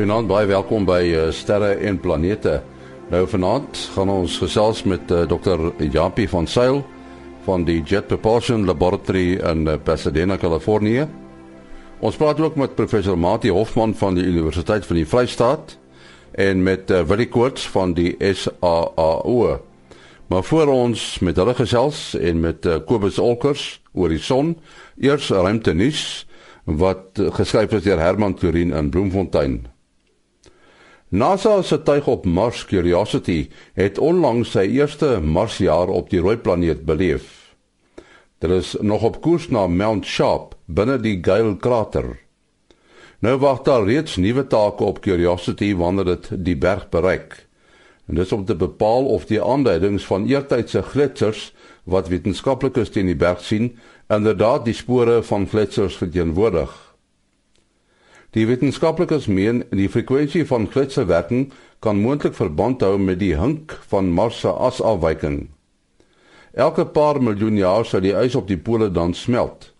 Goeienaand, baie welkom by uh, Sterre en Planete. Nou vanaand gaan ons gesels met uh, Dr. Japie van Sail van die Jet Propulsion Laboratory in uh, Pasadena, Kalifornië. Ons praat ook met professor Mati Hofman van die Universiteit van die Vrystaat en met uh, Willie Koorts van die SAAO. Maar voor ons met hulle gesels en met uh, Kobus Olkers oor die son, eers ruimte nuus wat geskryf is deur Herman Turin in Bloemfontein. NASA se tuig op Mars Curiosity het onlangs sy eerste Marsjaar op die rooi planeet beleef. Dit is nog op koers na Mount Sharp binne die Gale krater. Nou wag daar reeds nuwe take op Curiosity wanneer dit die berg bereik. En dit is om te bepaal of die aanduidings van eertydse gletsers wat wetenskaplikes teen die berg sien, inderdaad die spore van gletsers verteenwoordig. Die wetenskaplikes meen die frekwensie van kletserwerking kan moontlik verband hou met die hink van Mars se asafwyking. Elke paar miljoen jaar sou die ys op die pole dan smelt.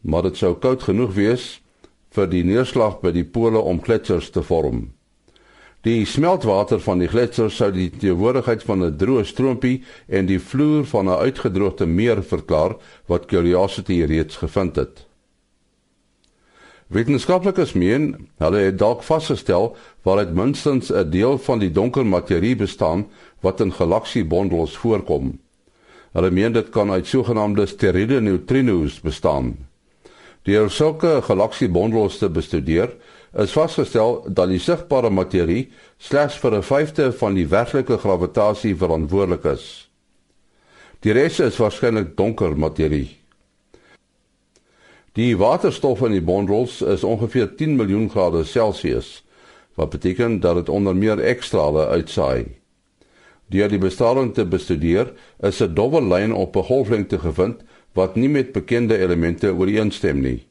Maar dit sou koud genoeg wees vir die neerslag by die pole om kletsers te vorm. Die smeltwater van die gletsers sou die teenwoordigheid van 'n droë stroompie en die vloer van 'n uitgedroogde meer verklaar wat Curiosity reeds gevind het. Wetenskaplikes meen hulle het dalk vasgestel waaruit minstens 'n deel van die donker materie bestaan wat in galaksiebondels voorkom. Hulle meen dit kan uit sogenaamde steriele neutrinos bestaan. Deur sulke galaksiebondels te bestudeer, is vasgestel dat die sigbare materie slegs vir 'n vyfde van die werklike gravitasie verantwoordelik is. Die res is waarskynlik donker materie. Die waterstof in die bondels is ongeveer 10 miljoen grade Celsius, wat beteken dat dit onder meer ekstrale uitsaai. Deur die bestraling te bestudeer, is 'n dowwe lyn op 'n golflengte gevind wat nie met bekende elemente ooreenstem nie.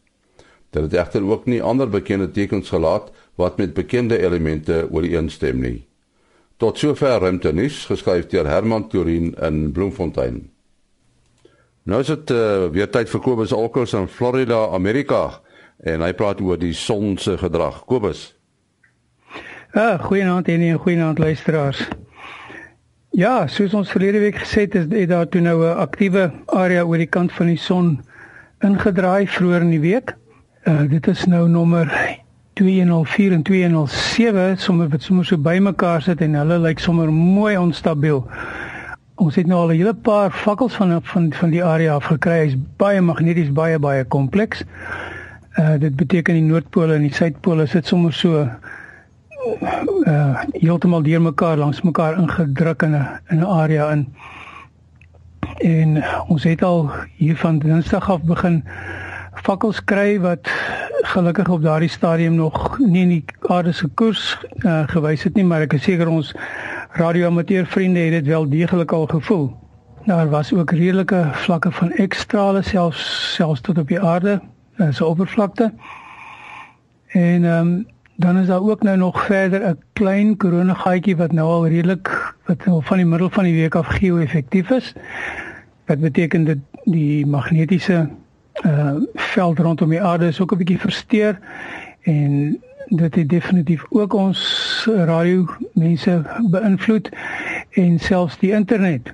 Dit het egter ook nie ander bekende tekens gelaat wat met bekende elemente ooreenstem nie. Tot sover ruimtenis geskryf deur Herman Turin in Bloemfontein. Nou is dit uh, weer tyd vir Kobus Alkers in Florida, Amerika en hy praat oor die son se gedrag. Kobus. Ja, goeienaand en 'n goeienaand luisteraars. Ja, soos ons verlede week gesê het, is daar toe nou 'n aktiewe area oor die kant van die son ingedraai vroeër in die week. Uh dit is nou nommer 204 en 207, sommer wat sommer so bymekaar sit en hulle lyk sommer mooi onstabiel. Ons het nou al 'n hele paar vakkels van van van die area af gekry. Hy's baie magneties, baie baie kompleks. Uh dit beteken die noordpole en die suidpole sit sommer so uh heeltemal deurmekaar langs mekaar ingedruk in 'n in 'n area in. En ons het al hier van Dinsdag af begin vakkels kry wat gelukkig op daardie stadium nog nie in die aarde se koers uh, gewys het nie, maar ek is seker ons radioamateur vriende het dit wel deeglik al gevoel. Daar was ook redelike vlakke van ekstrale selfs selfs tot op die aarde se oppervlakte. En ehm um, dan is daar ook nou nog verder 'n klein koronagaatjie wat nou al redelik wat nou van die middel van die week af geo-effektief is. Wat beteken dat die magnetiese uh veld rondom die aarde is ook 'n bietjie versteur en dit het definitief ook ons radio mense beïnvloed en selfs die internet.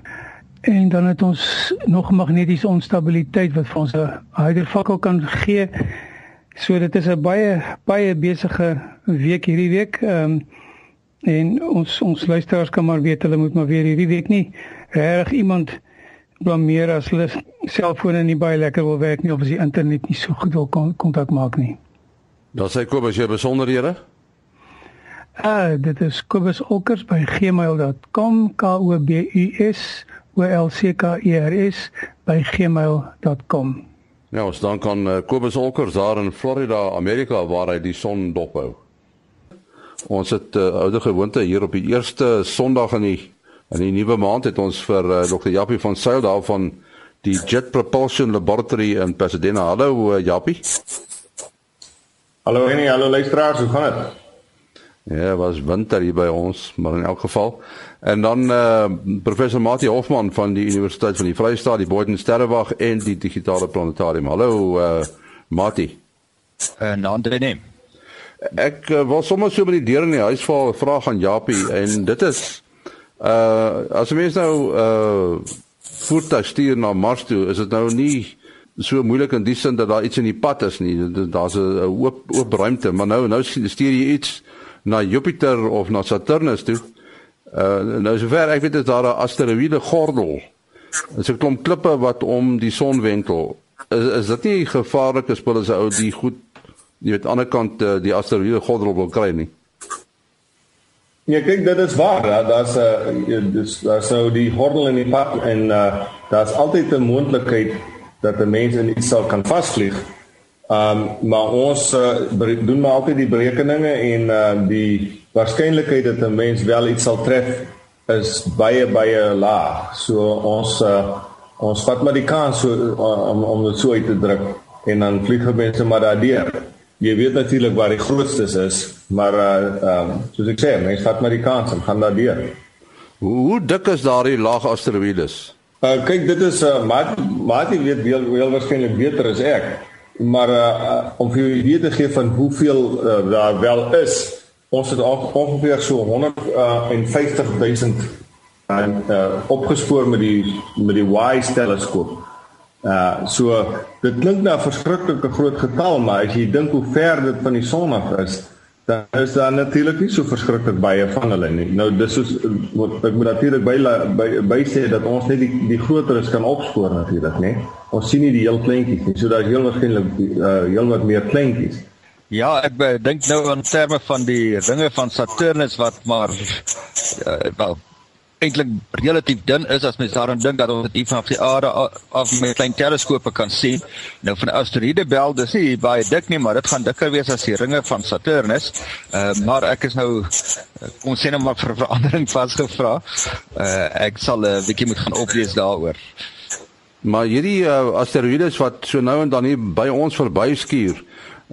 En dan het ons nog magnetiese onstabiliteit wat vir ons 'n hydervakkel kan gee. So dit is 'n baie baie besige week hierdie week. Ehm um, en ons ons luisteraars kan maar weet hulle moet maar weer hierdie week nie reg iemand blameer as hulle selfone nie baie lekker wil werk nie of as die internet nie so goed wil kontak maak nie. Dan sê Kobus jy besonderhede? Ah, uh, dit is Kobus Olkers by gmail.com k o b u s o l c k e r s by gmail.com. Ja, ons dan kan uh, Kobus Olkers daar in Florida, Amerika waar hy die son dophou. Ons het uh, oude gewoonte hier op die eerste Sondag in die in die nuwe maand het ons vir uh, Dr. Jappie van Sail daar van die Jet Propulsion Laboratory in Pasadena. Hallo uh, Jappie. Hallo Henny, hallo luisteraars, hoe gaan dit? Ja, was winter hier by ons, maar in elk geval. En dan eh uh, professor Mati Hofman van die Universiteit van die Vrystaat, die Boden Sterrewag en die Digitale Planetarium. Hallo eh uh, Mati. En uh, ander neem. Ek uh, wil sommer so by die deur in die huis val vra gaan Japie en dit is uh as mens nou uh voertuig stuur na Mars toe, is dit nou nie so moeilik in die sin dat daar iets in die pad is nie. Daar's 'n oop oop ruimte, maar nou nou stuur jy iets na Jupiter of na Saturnus toe. Uh nou sover ek weet is daar 'n asteroïde gordel. Dit is 'n klomp klippe wat om die son wentel. Is is dit nie gevaarlik as hulle se ou die goed jy weet aan die ander kant uh, die asteroïde gordel wil kry nie? Ja, kyk, dit is waar. Daar's 'n uh, dis daar's nou die gordel in die pad en uh daar's altyd 'n moontlikheid dat 'n mens in iets sal kan vasvlieg. Um maar ons uh, doen maar altyd die berekeninge en uh die waarskynlikheid dat 'n mens wel iets sal tref is baie baie laag. So ons uh ons vat maar die kans so uh, om om dit so uit te druk en dan vlieg mense maar daardeur. Jy weet natuurlik waar die grootstes is, maar uh um soos ek sê, mense vat maar die kans en gaan daardeur. Hoe dik is daardie laag asteroïdes? Uh kyk, dit is uh maar maar jy weet wel wel waarskynlik beter as ek. Maar uh om vir 'n idee te gee van hoeveel uh, daar wel is, ons het ongeveer so 150 000 en uh opgespoor met die met die WISE teleskoop. Uh so dit klink na 'n verskriklike groot getal, maar as jy dink hoe ver dit van die son af is, dan is daar natuurlik nie so verskriklik baie van hulle nie. Nou dis soos wat ek moet natuurlik by by, by sê dat ons net die die groteres kan opspoor natuurlik, né? Ons sien nie die heel kleintjies nie. So daar's heel waarskynlik uh heel wat meer kleintjies. Ja, ek dink nou in terme van die ringe van Saturnus wat maar uh, wel eintlik relatief dun is as mens daaraan dink dat ons dit vanaf die aarde af met klein teleskope kan sien. Nou van asteroïde bel dis nie baie dik nie, maar dit gaan dikker wees as die ringe van Saturnus. Uh, maar ek is nou kom sê nou maar vir verandering vasgevra. Uh, ek sal 'n uh, bietjie moet gaan oplees daaroor. Maar hierdie uh, asteroïdes wat so nou en dan hier by ons verby skuur,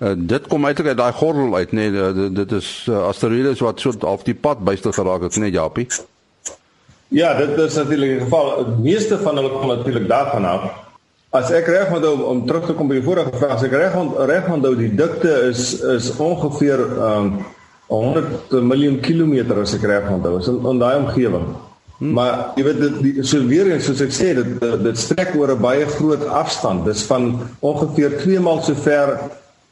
uh, dit kom eintlik uit daai gordel uit, nee, dit, dit is uh, asteroïdes wat so half die pad byste geraak het, nee, Japie. Ja, dit is natuurlik die geval. Die meeste van hulle kom natuurlik daarvan af. As ek reg onthou om terug te kom by die vorige vraag, as ek reg reg onthou die dikte is is ongeveer um 100 miljoen kilometer as ek reg onthou. Is in, in daai omgewing. Hmm. Maar jy weet dit die, so weer eens soos ek sê dit dit strek oor 'n baie groot afstand. Dis van ongeveer 2 maal so ver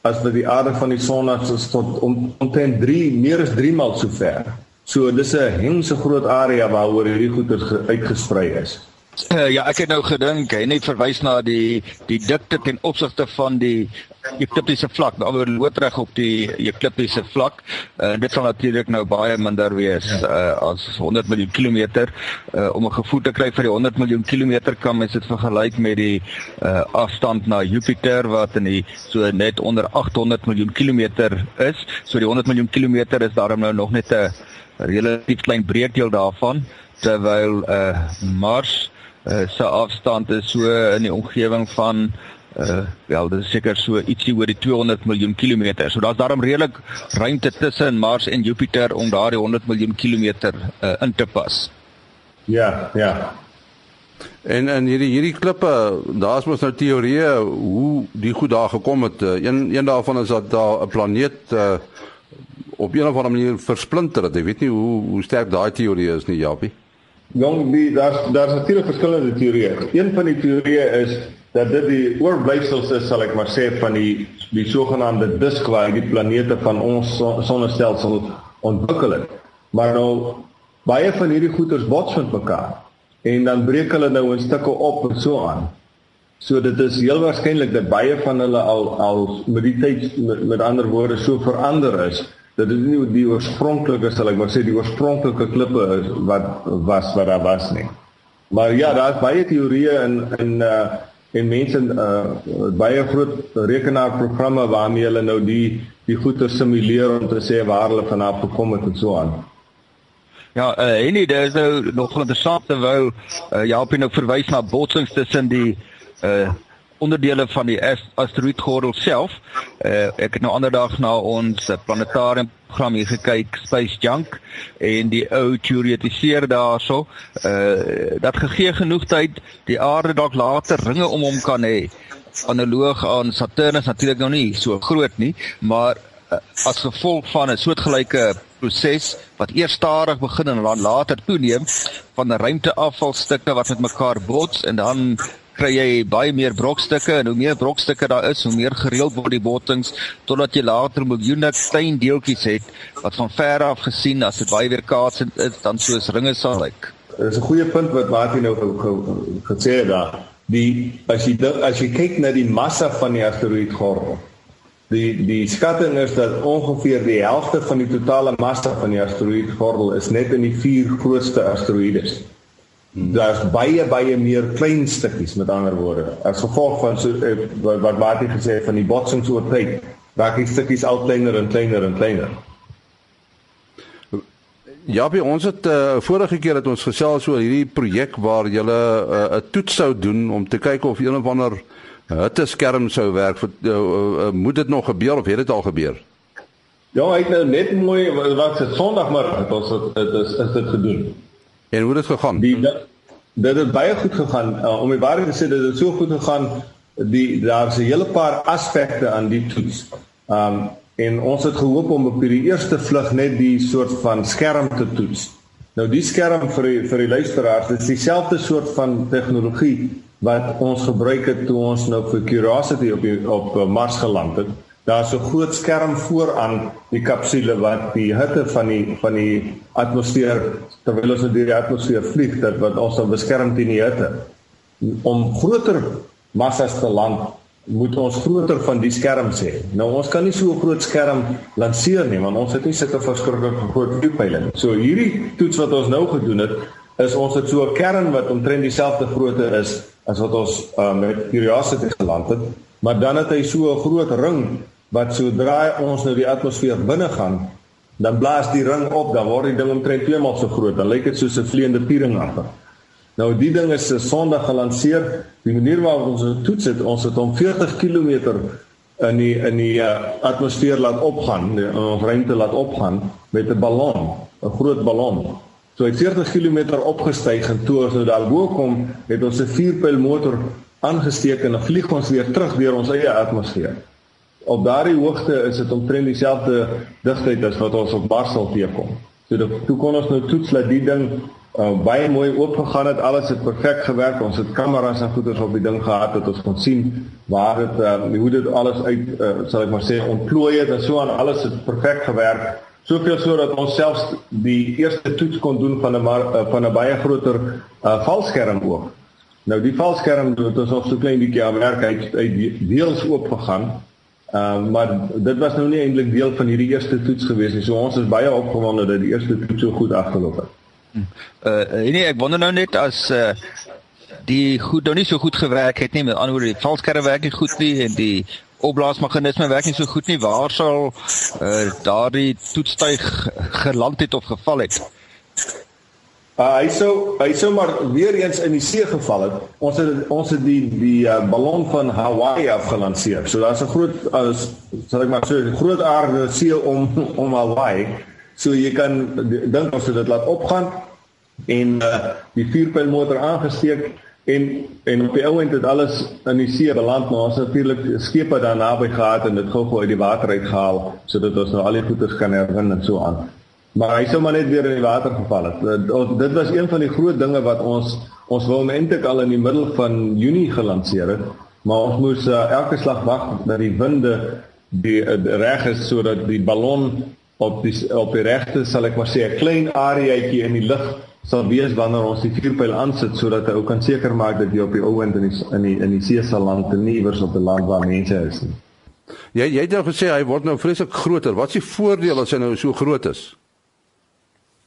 as wat die aarde van die son af is tot omtrent 3 meer as 3 maal so ver. So dis 'n hemse groot area waaroor hierdie goeder uitgesprei is. Uh, ja, ek het nou gedink, hy net verwys na die die dikte ten opsigte van die ekliptiese vlak, alhoewel loodreg op die ekliptiese vlak. En uh, dit sal natuurlik nou baie minder wees uh, as 100 miljoen kilometer. Uh, om 'n gevoel te kry vir die 100 miljoen kilometer kan mens dit vergelyk met die uh, afstand na Jupiter wat in die so net onder 800 miljoen kilometer is. So die 100 miljoen kilometer is daarom nou nog net 'n relatief klein breekdeel daarvan terwyl uh Mars uh, se afstand is so in die omgewing van uh wel dit is seker so ietsie oor die 200 miljoen kilometer. So daar's daarom redelik ruimte tussen Mars en Jupiter om daardie 100 miljoen kilometer uh in te pas. Ja, ja. En en hierdie hierdie klippe, daar's mos nou teorieë hoe die goed daar gekom het. Een een daarvan is dat daar 'n planeet uh op 'n of ander manier versplinter het. Ek weet nie hoe hoe sterk daai teorie is nie, Japie. Jong, die daar's daar's natuurlik verskillende teorieë. Een van die teorieë is dat dit die oorblyfsels is, sal ek maar sê, van die die sogenaamde disk waar die planete van ons sonnestelsel ontwikkel het. Maar nou baie van hierdie goeters bots met mekaar en dan breek hulle nou in stukke op en so aan. So dit is heel waarskynlik dat baie van hulle al al met die tyd met, met ander woorde so verander is dit is nie die oorspronklike sal ek maar sê die oorspronklike klippe wat was wat daar was nie. Maar ja, daar's baie teorieë in in uh en mense uh baie groot rekenaarprogramme waarmee hulle nou die die goeie simuleer om te sê waar hulle vanaf gekom het en so aan. Ja, uh, en dit is nou nog interessant terwyl uh, jy op nou verwys na botsings tussen die uh onderdele van die asteroïdgordel self. Uh, ek het nou ander dag na ons planetarium program hier gekyk, Space Junk en die ou teoretiseer daarso, uh dat gegee genoeg tyd die aarde dalk later ringe om hom kan hê. Analoog aan Saturnus natuurlik nou nie so groot nie, maar as gevolg van 'n soortgelyke proses wat eers stadig begin en dan later toeneem van ruimteafvalstukke wat met mekaar bots en dan kry jy baie meer brokstukke en hoe meer brokstukke daar is, hoe meer gereeld word die bottings totdat jy later miljoene klein deeltjies het wat van ver af gesien as dit baie weer kaatsend is dan soos ringe sal lyk. Dit is 'n goeie punt wat Martin nou gesê het daar. Die as jy as jy kyk na die massa van die asteroïdgordel Die die skatting is dat ongeveer die helfte van die totale massa van die asteroïdgordel is net in die vier grootste asteroïdes. Daar's baie baie meer klein stukkies met ander woorde. As gevolg van so eh, wat jy gesê het van die botsings oor tyd, raak die stukkies al kleiner en kleiner en kleiner. Ja, by ons het uh, vorige keer het ons gesels oor hierdie projek waar jy 'n uh, 'n toets sou doen om te kyk of een of ander hitte skerm sou werk vir uh, uh, moet dit nog gebeur of het dit al gebeur? Ja, ek het nou net mooi wat se Sondag maar het ons dit is is dit gedoen. En hoe het dit gegaan? Die dit het baie goed gegaan. Uh, om die waarheid te sê dit het so goed gegaan die daar's 'n hele paar aspekte aan die toets. Um en ons het gehoop om op die eerste vlug net die soort van skerm te toets. Nou die skerm vir die, vir die luisteraars is dieselfde soort van tegnologie wat ons gebruik het toe ons nou vir Curiosity op die, op eh, Mars geland het. Daar's 'n groot skerm vooraan die kapsule wat die hitte van die van die atmosfeer terwyl ons deur die atmosfeer vlieg dat wat ons dan beskerm teen die hitte. Om groter massas te land moet ons groter van die skerms hê. Nou ons kan nie so 'n groot skerm lanseer nie want ons het nie sulke verskriklik groot vliegpyle nie. So hierdie toets wat ons nou gedoen het is ons het so 'n kern wat omtrent dieselfde grootte is as wat ons uh, met Curiosity geland het, maar dan het hy so 'n groot ring wat sodra ons nou die atmosfeer binne gaan, dan blaas die ring op, dan word die ding omtrent twee maal so groot. Dan lyk dit soos 'n vleiende piering agter. Nou die ding is 'n Sondag gelanseer. Die manier waarop ons dit toets het, ons het hom 40 km in die in die uh, atmosfeer laat opgaan, in ons ruimte laat opgaan met 'n ballon, 'n groot ballon. So hy 40 km opgestyg en toe ons daar bo kom, het ons 'n vierpyl motor aangesteek en dan vlieg ons weer terug deur ons eie atmosfeer. Op daardie hoogte is dit omtrent dieselfde digtheid as wat ons op Mars sal teekom. So dit toe kon ons nou toets dat die ding uh, baie mooi oop gegaan het, alles het perfek gewerk. Ons het kameras en goeders op die ding gehad dat ons kon sien waar dit uh, hoe dit alles uit uh, sal ek maar sê ontplooi het en so aan alles het perfek gewerk. Soveel so dat ons selfs die eerste toets kon doen van 'n eh, van 'n baie groter uh, valskerm ook. Nou die valskerm het ons nog so klein bietjie aan werk uit uit deels oop gegaan. Ehm uh, maar dit was nou nie eintlik deel van hierdie eerste toets gewees nie. So ons is baie opgewonde dat die eerste toets so goed afgeloop het. Uh nee, ek wonder nou net as uh die goed nou nie so goed gewerk het nie met ander woorde die valskerm werk nie goed nie en die opblaasmeganisme werk nie so goed nie. Waar sal uh, daardie toetstuig geland het of geval het? Uh, hy sou hy sou maar weer eens in die see geval het. Ons het ons het die die uh, ballon van Hawaii afgelanseer. So daar's 'n groot as sal ek maar sê 'n groot aarde see om om Hawaii. So jy kan dink as jy dit laat opgaan en uh, die vuurpylmotor aangesteek En en op die ou end het alles in die see beland, maar ons het natuurlik skepe daar naby gehad en dit gou-gou uit die water uitgehaal sodat ons nou al die goeder kan herwin en so aan. Maar hy sou maar net weer in die water geval het. Dit, dit was een van die groot dinge wat ons ons wou eintlik al in die middel van Junie gelanseer het, maar ons moes uh, elke slag wag dat die winde die, uh, reg is sodat die ballon op die op die regte sal ek maar sê 'n klein areaatjie in die lug sal wees wanneer ons die vuurpyl aansit sodat hy ook kan seker maak dat jy op die ou end in die in die in die see sal land en nie iewers op 'n land waar mense is nie. Jy jy het nou gesê hy word nou vreeslik groter. Wat is die voordeel as hy nou so groot is?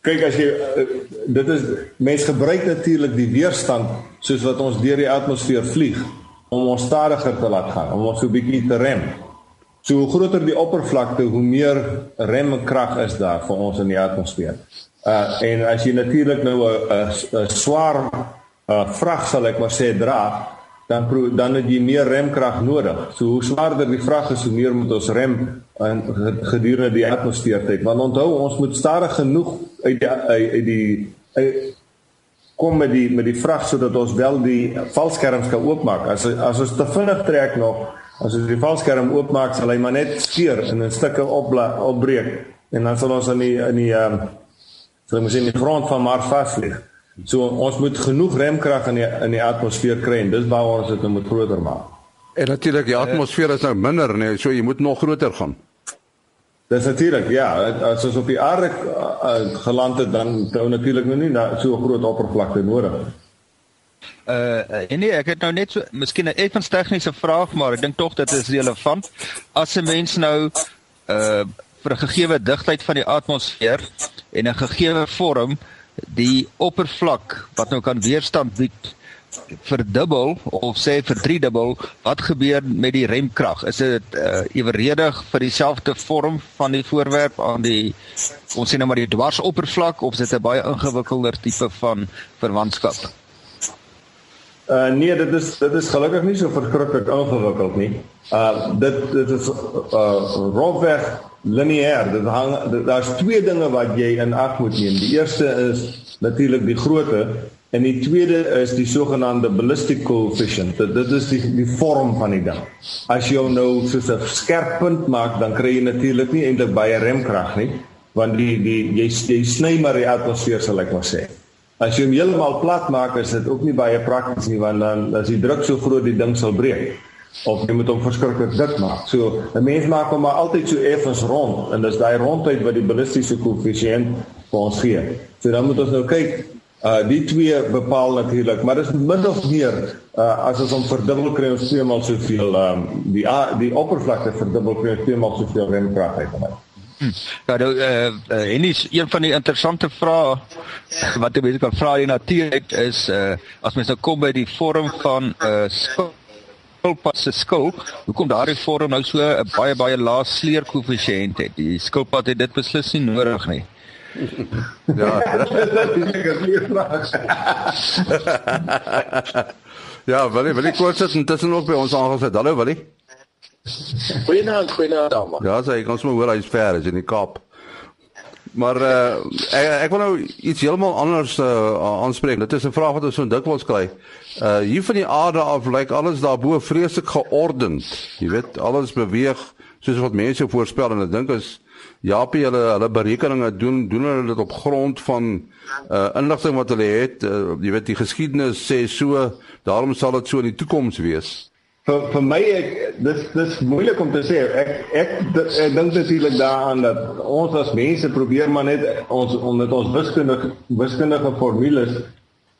Kyk as jy eh, dit is mense gebruik natuurlik die weerstand soos wat ons deur die atmosfeer vlieg om ons stadiger te laat gaan, om ons so bietjie te rem. So hoe groter die oppervlakte, hoe meer remkrag is daar vir ons in die atmosfeer. Uh en as jy natuurlik nou 'n swaar uh vrag sal ek maar sê dra, dan dan het jy meer remkrag nodig. So hoe swaarder die vrag is, hoe meer moet ons rem in gedurende die atmosfeer tyd. Want onthou, ons moet stadig genoeg uit die uit die uit, kom met die met die vrag sodat ons wel die valskerms kan oopmaak. As as ons te vinnig trek nog As ons die valskerm oopmaak, sal hy maar net skeur en in stukke opbla opbreek en dan sal ons in die in die ehm um, sal ons in die grond van Mars vaslig. So ons moet genoeg remkrag in die in die atmosfeer kry en dis waar ons dit nou moet groter maak. En natuurlik die atmosfeer is nou minder, nee, so jy moet nog groter gaan. Dis natuurlik, ja, as ons op die aarde uh, geland het dan dan natuurlik nou nie na so 'n groot oppervlakte nodig. Uh en nee, ek het nou net so miskien 'n effens tegniese vraag, maar ek dink tog dit is relevant. As 'n mens nou uh vir 'n gegeewe digtheid van die atmosfeer en 'n gegeewe vorm die oppervlak wat nou kan weerstand bied verdubbel of sê verdriedubbel, wat gebeur met die remkrag? Is dit uh, eweredig vir dieselfde vorm van die voorwerp aan die ons sê nou maar die dwarsoppervlak of is dit 'n baie ingewikkelder tipe van verwantskap? Uh nee, dit is dit is gelukkig nie so verskriklik ingewikkeld nie. Uh dit dit is uh rofweg lineêr. Dit hang daar's twee dinge wat jy in ag moet neem. Die eerste is natuurlik die grootte en die tweede is die sogenaamde ballistic coefficient. Dit, dit is die die vorm van die ding. As jy nou so 'n skerp punt maak, dan kry jy natuurlik nie eintlik baie remkrag nie, want die die jy jy sny maar die atmosfeer sal ek maar sê. As jy hom heeltemal plat maak, is dit ook nie baie prakties nie want dan as die druk so groot die ding sal breek of jy moet hom verskriklik dik maak. So 'n mens maak hom maar altyd so effens rond en dis daai rondheid wat die ballistiese koëffisiënt vir ons gee. So dan moet ons nou kyk uh die twee bepaal natuurlik, maar dis min of meer uh as ons hom verdubbel kry ons tweemaal soveel um die die oppervlakte verdubbel kry ons tweemaal soveel remkrag uit. Hm. Ja, nou eh uh, en is een van die interessante vrae wat baie kan vra in natuur is eh uh, as mens nou kom by die vorm van 'n uh, skilpad se skil, hoekom daardie vorm nou so 'n baie baie lae sleer koëffisiënt het. Die skilpad het dit beslis nie nodig nie. ja, dit is 'n goeie vraag. ja, wil jy wil jy kort sit intussen ook by ons aangesit. Hallo, wil jy? Goeienaand, goeienaand dames. Ja, sê ek ons moet hoor hy's ver, is in die Kaap. Maar uh, ek ek wil nou iets heeltemal anders uh, aanspreek. Dit is 'n vraag wat ons so dikwels kry. Uh hier van die aarde af lyk like alles daarbo vreeslik geordend. Jy weet, alles beweeg soos wat mense voorspel en ek dink as Japie hulle hulle berekeninge doen, doen hulle dit op grond van uh inligting wat hulle het. Uh, jy weet die geskiedenis sê so, daarom sal dit so in die toekoms wees vir vir my ek dis dis moeilik om te sê ek ek, ek, dink natuurlik daaraan dat ons as mense probeer maar net ons om met ons wiskundige wiskundige formules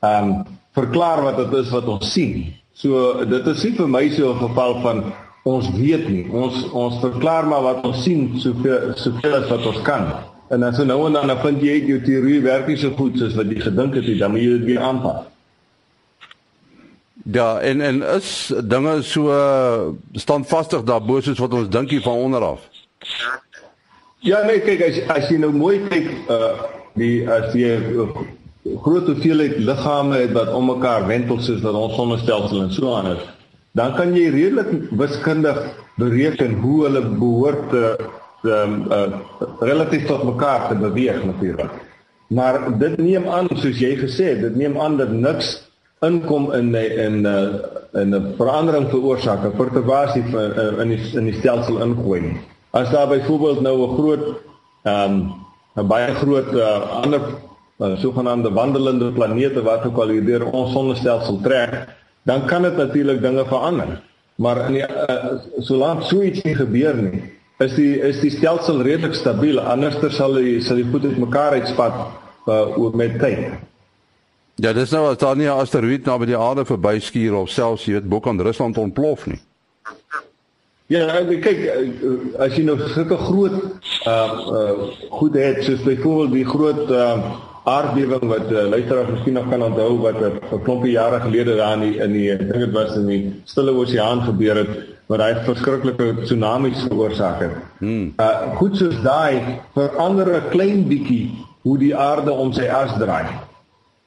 ehm um, verklaar wat dit is wat ons sien. So dit is nie vir my so 'n geval van ons weet nie. Ons ons verklaar maar wat ons sien soveel soveel as wat ons kan. En as nou en dan vind jy jou teorie werk nie so goed soos wat jy gedink het, dan moet jy dit weer aanpas. Ja, en en is dinge so standvastig daarbo soos wat ons dink hier van onder af. Ja, nee, kyk as as jy nou mooi kyk uh die as jy uh, groot hoeveelheid liggame het wat om mekaar wentel soos wat ons sonnestelsel en so aan is, dan kan jy redelik wiskundig bereken hoe hulle behoort te um, uh relatief tot mekaar te beweeg natuurlik. Maar dit neem aan soos jy gesê het, dit neem aan dat niks inkom in in uh, in 'n verandering veroorsaak, 'n perturbasie uh, in die in die stelsel ingooi. As daar byvoorbeeld nou 'n groot ehm um, 'n baie groot uh, ander uh, sogenaamde wandelende planete wat ook al hier deur ons sonnestelsel trek, dan kan dit natuurlik dinge verander. Maar in die uh, solank so iets nie gebeur nie, is die is die stelsel redelik stabiel. Anderster sal die sal die goed uitmekaar uitspat uh, oor met tyd. Ja, dis nou as daar nie 'n asteroïde naby die aarde verbyskuur of selfs jy weet bo kan Rusland ontplof nie. Ja, kyk as jy nou sulke groot uh uh goed het soos byvoorbeeld die groot uh aardbewing wat uh, luisteraars miskien nog kan onthou wat 'n uh, klompie jare gelede daar in die, in die dink dit was in die Stille Oseaan gebeur het wat hy verskriklike tsunamies veroorsaak het. Hmm. Uh goed soos daai verander 'n klein bietjie hoe die aarde om sy as draai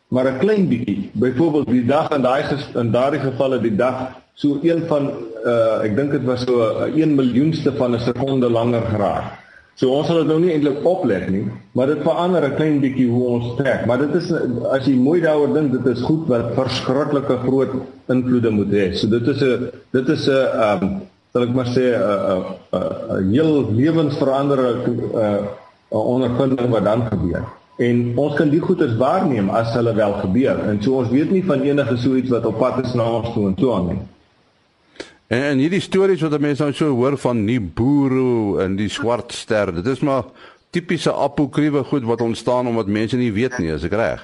maar 'n klein bietjie. Byvoorbeeld die dag in daai in daardie gevalle die dag so een van uh ek dink dit was so 'n 1 miljoenste van 'n sekonde langer geraak. So ons sal dit nou nie eintlik oplet nie, maar dit verander 'n klein bietjie hoe ons trek. Maar dit is as jy mooi daaroor dink, dit is goed wat verskriklike groot invloede moet hê. So dit is 'n dit is 'n um sal ek maar sê 'n 'n heel lewensveranderende 'n 'n ondervinding wat dan gebeur. En ons kan die goeders waarneem as hulle wel gebeur. En so ons weet nie van enige so iets wat op pad is na ons toe en toe aan nie. En, en hierdie stories wat mense nou so hoor van Nibiru en die swart ster, dit is maar tipiese apokriewe goed wat ontstaan omdat mense nie weet nie, is ek reg?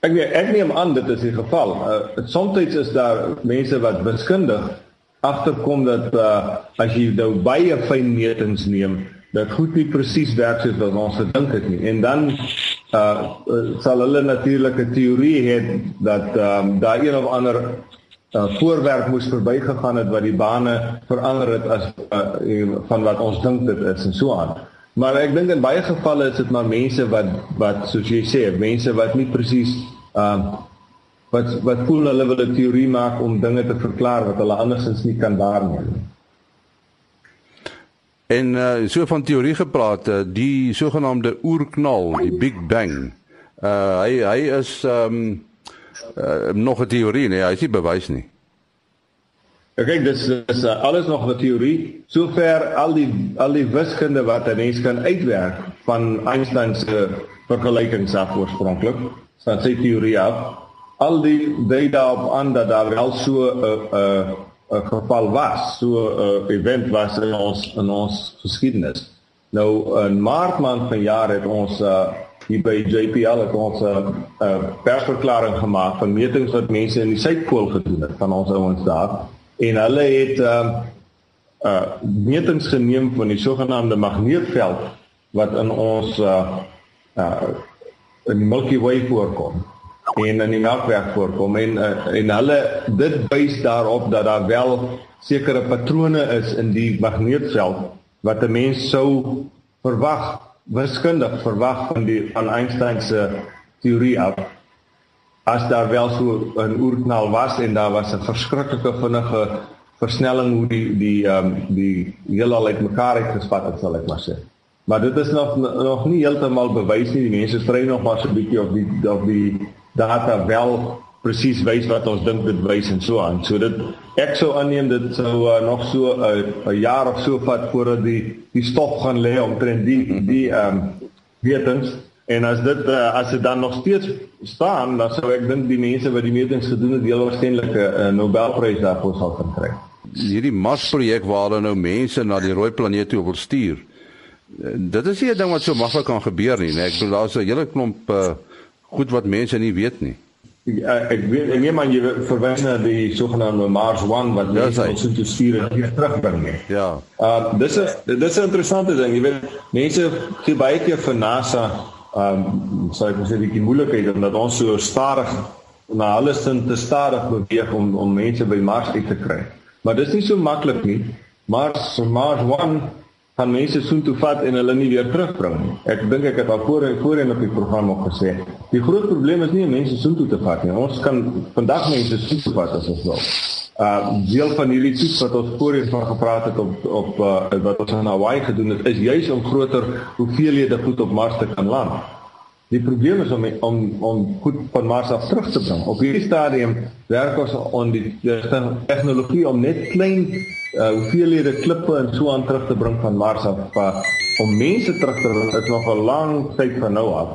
Ek weet ek neem aan dit is die geval. Uh, soms is daar mense wat wiskundig agterkom dat uh, as jy nou baie fyn metings neem, dat goed nie presies werk soos wat ons gedink het nie. En dan uh sal hulle natuurlik 'n teorie hê dat um, daar een of ander uh, voorwerp moes verbygegaan het wat die bane verander het as uh, van wat ons dink dit is en so aan. Maar ek dink in baie gevalle is dit maar mense wat wat soos jy sê, mense wat nie presies ehm uh, wat wat voel hulle wil 'n teorie maak om dinge te verklaar wat hulle andersins nie kan waarneem nie. En uh, so van teorie gepraat, die sogenaamde oerknal, die Big Bang. Uh hy hy is ehm um, nog 'n teorie, nee, hy is nie bewys nie. Ja, kyk, dis dis uh, alles nog 'n teorie. Sover al die al die wiskunde wat 'n mens kan uitwerk van Einstein se vergelykings af oorspronklik, staan sy teorie af. Al die dui daarop aan dat daar wel so geval was, so 'n event was in ons in ons geskiedenis. Nou in Maart maand van jaar het ons hier by JPL het ons 'n uh, uh, persverklaring gemaak van metings wat mense in die suidpool gedoen het van ons ouens daar. En hulle het uh, uh metings geneem van die sogenaamde magneetveld wat in ons uh, uh in die Milky Way voorkom en in die melkweg voorkom. En uh, en hulle dit wys daarop dat daar wel sekere patrone is in die magneetveld wat 'n mens sou verwag wiskundig verwag van die van Einstein se teorie af as daar wel so 'n oerknal was en daar was 'n verskriklike vinnige versnelling hoe die die ehm um, die heelal uitmekaar het gespat het sal ek maar sê. Maar dit is nog nog nie heeltemal bewys nie. Die mense stry nog maar so 'n bietjie of die of die data wel presies wys wat ons dink dit wys en so aan. So dit ek sou aanneem dit sou uh, nog so 'n uh, jaar of so vat voordat die die stof gaan lê omtrent die die ehm um, wetens en as dit uh, as dit dan nog steeds staan, dan sou ek dink die mense wat die metings gedoen het, heel waarskynlik 'n uh, Nobelprys daarvoor sal kan kry. Hierdie Mars projek waar hulle nou mense na die rooi planeet toe wil stuur. Dit is nie 'n ding wat so maklik kan gebeur nie, nee. Ek bedoel daar's 'n hele klomp uh, goed wat mense nie weet nie. Ja, ek weet en nie maar jy verwys na die sogenaamde Mars 1 wat ja, ons moet stuur en weer terugbring nie. Ja. Uh dis is dis 'n interessante ding. Jy weet mense gee baie keer vir NASA um sou ek sê die moeilikheid omdat ons so stadig na hulle sin te stadig beweeg om om mense by Mars uit te kry. Maar dis nie so maklik nie. Mars Mars 1 gaan mense soontoe vat en hulle nie weer terugbring nie. Ek dink ek het al voor voorheen op die program ook gesê. Die groot probleem is nie mense soontoe te vat nie. Ons kan vandag mense soontoe vat as ons wil. Uh deel van hierdie toets wat ons voorheen van gepraat het op op uh, wat ons in Hawaii gedoen het, is juis om groter hoeveelhede goed op Mars te kan land. Die probleem is om om om goed van Mars af terug te bring. Op hierdie stadium werk ons aan die tegnologie om net klein uh, hoeveelhede klippe en so aan terug te bring van Mars af. Uh, om mense terug te bring is nog 'n lang tyd van nou af.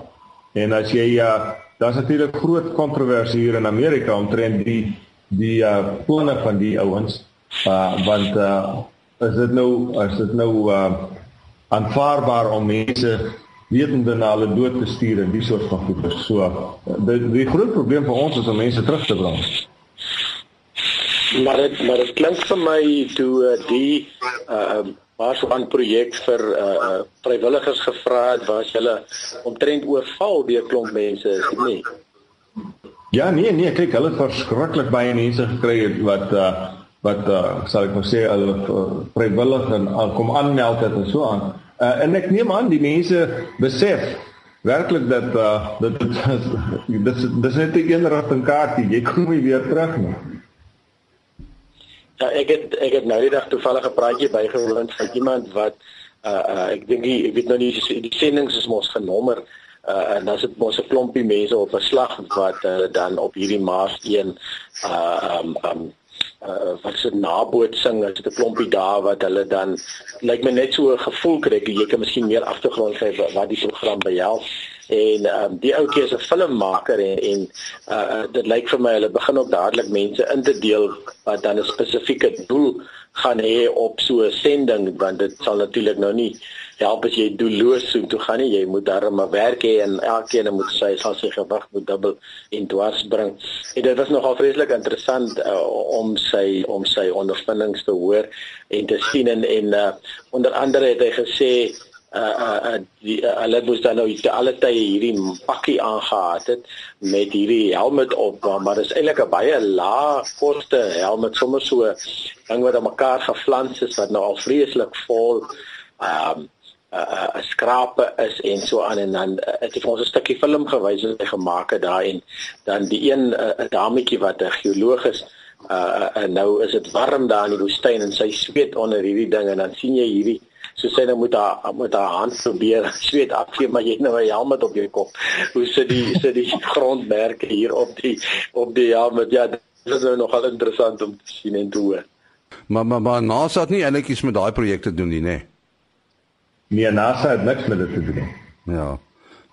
En as jy uh, daar's natuurlik groot kontroversie hier in Amerika omtrent die die uh planne van die ouens. Uh want uh is dit nou is dit nou uh aanvaarbaar om mense wetende na hulle dood te stuur en die soort van goed. So die die groot probleem vir ons is om mense terug te bring. Maar dit maar dit klink vir my toe uh, die uh Marswan projek vir uh vrywilligers gevra het waar hulle omtrent oorval deur klomp mense is dit nie. Ja nee nee kyk hulle het verskriklik baie mense gekry wat uh wat uh sal ek maar sê hulle uh, vrywillig en uh, kom aanmeld het en so aan. Uh, en ek neem aan die mense besef werklik dat uh, dit dis dis net 'n eenrigting kaartjie. Jy kom nie weer terug nie. Ja, ek het ek het nou die dag toevallig 'n praatjie bygewoon van iemand wat uh, uh ek dink ek weet nou nie die sendings is mos genommer uh en dan sit mos 'n klompie mense op 'n slag wat uh, dan op hierdie Mars 1 uh um um uh wat se nabootsing as dit 'n klompie dae wat hulle dan lyk my net so 'n gevoel kry jy kan miskien meer agtergrond gee wat die program behels. En um, die ouetjie is 'n filmmaker en en uh, uh, dit lyk vir my hulle begin ook dadelik mense in te deel wat dan 'n spesifieke doel gaan hê op so 'n sending want dit sal natuurlik nou nie help as jy doelloos so toe gaan nie. Jy moet darm maar werk hê en elkeen moet sy sal sy gewig moet dubbel en dwars bring. En dit was nogal vreeslik interessant uh, om sy om sy ondervindings te hoor en te sien en, en uh, onder andere het hy gesê uh uh die uh, hulle moes dan nou te alle tye hierdie pakkie aangehaat het met hierdie helm op maar dit is eintlik 'n baie lae koste helm sommer so ding wat aan mekaar geflans is wat nou al vreeslik vol um uh, uh skrape is en so aan en dan uh, het hy vir ons 'n stukkie film gewys wat hy gemaak het daar en dan die een 'n uh, dametjie wat 'n geoloog is uh, uh nou is dit warm daar in die woestyn en sy sweet onder hierdie ding en dan sien jy hierdie so sê nou moet haar met haar hand probeer sweet afgee maar jy het nou 'n helm op jou kop. Hoe sit die sit die grondmerke hier op die op die helm? Ja, dit is nou nogal interessant om te sien en te hoor. Maar maar maar NASA het nie eintlik iets met daai projekte doen nie, nê? Nee, NASA het niks met dit te doen. Ja.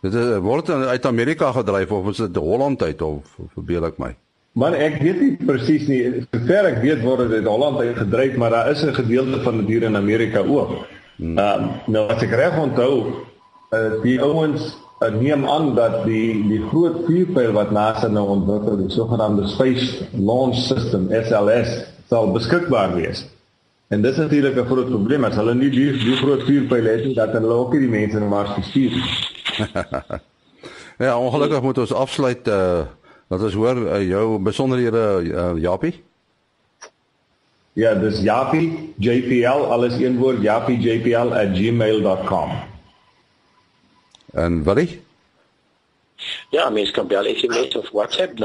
Dit is, word uit Amerika gedryf of is dit Holland uit of verbeel ek my? Man, ek weet nie presies nie. Sover ek weet word dit uit Holland uit gedryf, maar daar is 'n gedeelte van dit hier in Amerika ook. Hmm. Uh, nou as ek reg onthou, uh, die ouens uh, neem aan dat die die groot vuurpyl wat NASA nou ontwikkel, die sogenaamde Space Launch System SLS, sal beskikbaar wees. En dit is natuurlik 'n groot probleem as hulle nie die, die groot vuurpyl het nie, dat hulle ook nie die mense na Mars gestuur nie. ja, ongelukkig moet ons afsluit uh dat ons hoor uh, jou besonderhede uh, Japie. Ja, dis Japie JPL alles een woord japiejpl@gmail.com. En wat is? Ja, mens kan bel SMS of WhatsApp 0724579208.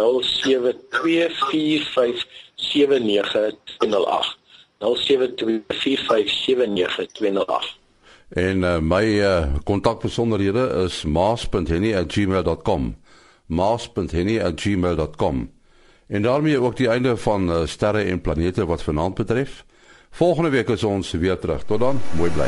0724579208. En uh, my uh, kontakbesonderhede is maas.henny@gmail.com. maas.henny@gmail.com. En daarmee ook die einde van uh, sterre en planete wat vanaand betref. Volgende week is ons weer terug. Tot dan, mooi bly.